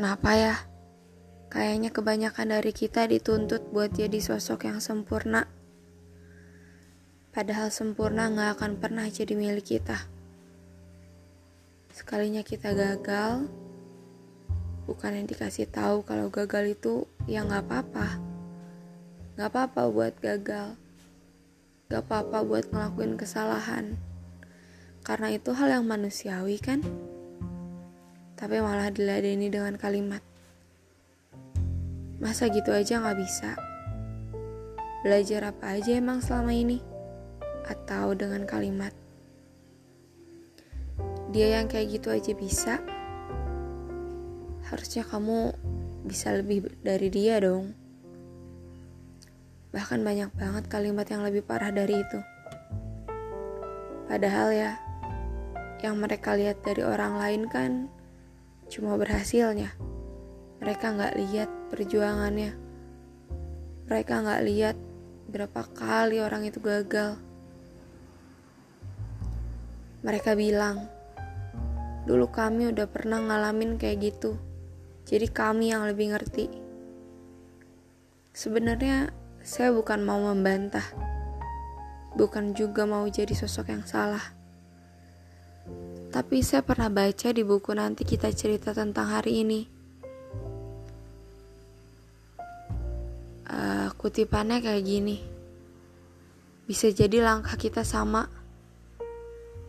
Kenapa ya? Kayaknya kebanyakan dari kita dituntut buat jadi sosok yang sempurna. Padahal sempurna gak akan pernah jadi milik kita. Sekalinya kita gagal, bukan yang dikasih tahu kalau gagal itu ya gak apa-apa. Gak apa-apa buat gagal. Gak apa-apa buat ngelakuin kesalahan. Karena itu hal yang manusiawi kan? Tapi malah diladeni dengan kalimat Masa gitu aja gak bisa? Belajar apa aja emang selama ini? Atau dengan kalimat? Dia yang kayak gitu aja bisa? Harusnya kamu bisa lebih dari dia dong. Bahkan banyak banget kalimat yang lebih parah dari itu. Padahal ya, yang mereka lihat dari orang lain kan cuma berhasilnya. Mereka nggak lihat perjuangannya. Mereka nggak lihat berapa kali orang itu gagal. Mereka bilang, dulu kami udah pernah ngalamin kayak gitu. Jadi kami yang lebih ngerti. Sebenarnya saya bukan mau membantah. Bukan juga mau jadi sosok yang salah. Tapi saya pernah baca di buku nanti kita cerita tentang hari ini uh, kutipannya kayak gini. Bisa jadi langkah kita sama,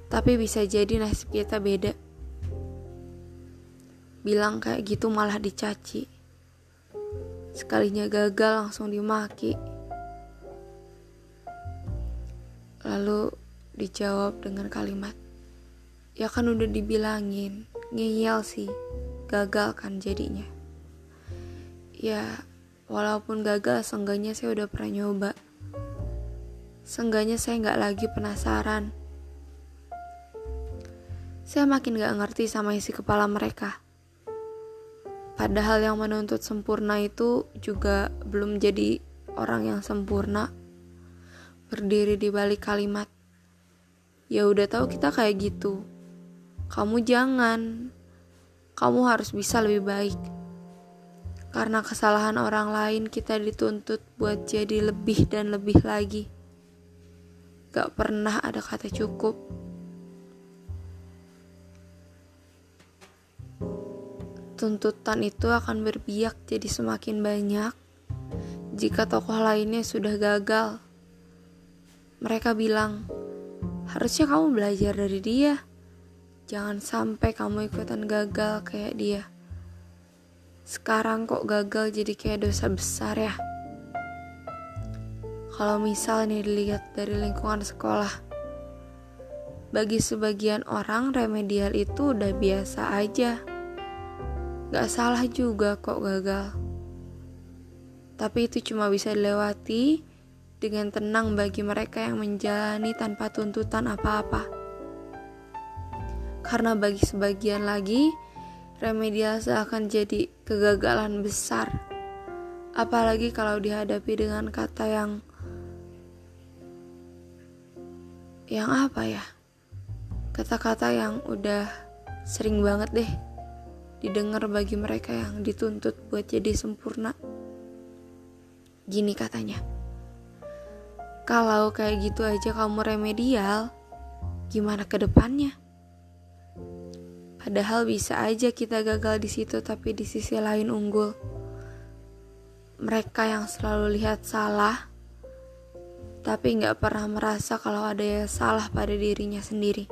tapi bisa jadi nasib kita beda. Bilang kayak gitu malah dicaci. Sekalinya gagal langsung dimaki. Lalu dijawab dengan kalimat, Ya kan udah dibilangin, ngeyel sih, gagal kan jadinya. Ya, Walaupun gagal, seenggaknya saya udah pernah nyoba. Seenggaknya saya nggak lagi penasaran. Saya makin gak ngerti sama isi kepala mereka. Padahal yang menuntut sempurna itu juga belum jadi orang yang sempurna. Berdiri di balik kalimat. Ya udah tahu kita kayak gitu. Kamu jangan. Kamu harus bisa lebih baik. Karena kesalahan orang lain kita dituntut buat jadi lebih dan lebih lagi. Gak pernah ada kata cukup. Tuntutan itu akan berbiak jadi semakin banyak jika tokoh lainnya sudah gagal. Mereka bilang, harusnya kamu belajar dari dia. Jangan sampai kamu ikutan gagal kayak dia. Sekarang kok gagal jadi kayak dosa besar ya? Kalau misal nih dilihat dari lingkungan sekolah, bagi sebagian orang remedial itu udah biasa aja. Gak salah juga kok gagal. Tapi itu cuma bisa dilewati dengan tenang bagi mereka yang menjalani tanpa tuntutan apa-apa. Karena bagi sebagian lagi, remedial seakan jadi kegagalan besar. Apalagi kalau dihadapi dengan kata yang yang apa ya? Kata-kata yang udah sering banget deh didengar bagi mereka yang dituntut buat jadi sempurna. Gini katanya. Kalau kayak gitu aja kamu remedial, gimana ke depannya? Padahal bisa aja kita gagal di situ tapi di sisi lain unggul. Mereka yang selalu lihat salah tapi nggak pernah merasa kalau ada yang salah pada dirinya sendiri.